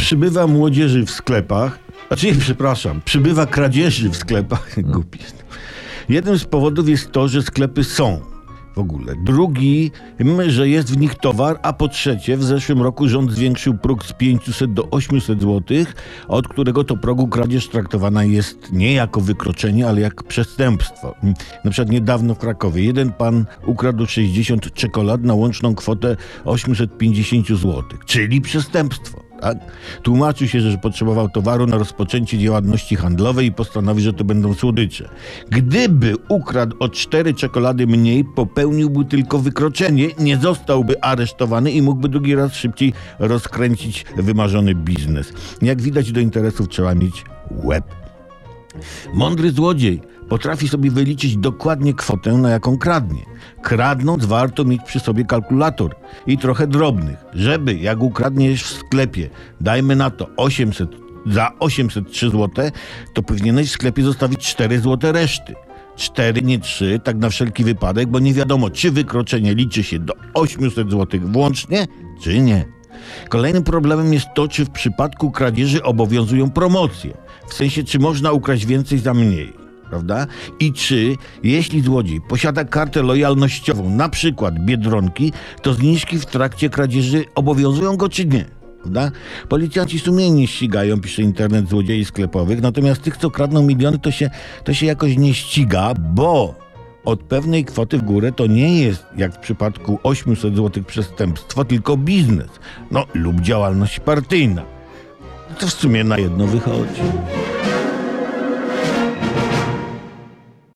Przybywa młodzieży w sklepach, znaczy nie, przepraszam, przybywa kradzieży w sklepach. Głupi jestem. Jednym z powodów jest to, że sklepy są w ogóle. Drugi, że jest w nich towar, a po trzecie, w zeszłym roku rząd zwiększył próg z 500 do 800 zł, od którego to progu kradzież traktowana jest nie jako wykroczenie, ale jak przestępstwo. Na przykład niedawno w Krakowie jeden pan ukradł 60 czekolad na łączną kwotę 850 zł, czyli przestępstwo. Tak? Tłumaczył się, że potrzebował towaru na rozpoczęcie działalności handlowej i postanowił, że to będą słodycze. Gdyby ukradł o cztery czekolady mniej, popełniłby tylko wykroczenie, nie zostałby aresztowany i mógłby drugi raz szybciej rozkręcić wymarzony biznes. Jak widać, do interesów trzeba mieć łeb. Mądry złodziej potrafi sobie wyliczyć dokładnie kwotę, na jaką kradnie. Kradnąc warto mieć przy sobie kalkulator i trochę drobnych, żeby jak ukradniesz w sklepie, dajmy na to 800, za 803 zł, to powinieneś w sklepie zostawić 4 zł reszty. 4, nie 3, tak na wszelki wypadek, bo nie wiadomo, czy wykroczenie liczy się do 800 zł włącznie, czy nie. Kolejnym problemem jest to, czy w przypadku kradzieży obowiązują promocje. W sensie, czy można ukraść więcej za mniej. Prawda? I czy, jeśli złodziej posiada kartę lojalnościową, na przykład biedronki, to zniżki w trakcie kradzieży obowiązują go, czy nie? Prawda? Policjanci sumiennie ścigają, pisze internet złodziei sklepowych, natomiast tych, co kradną miliony, to się, to się jakoś nie ściga, bo od pewnej kwoty w górę to nie jest, jak w przypadku 800 zł przestępstwo, tylko biznes, no lub działalność partyjna. To w sumie na jedno wychodzi.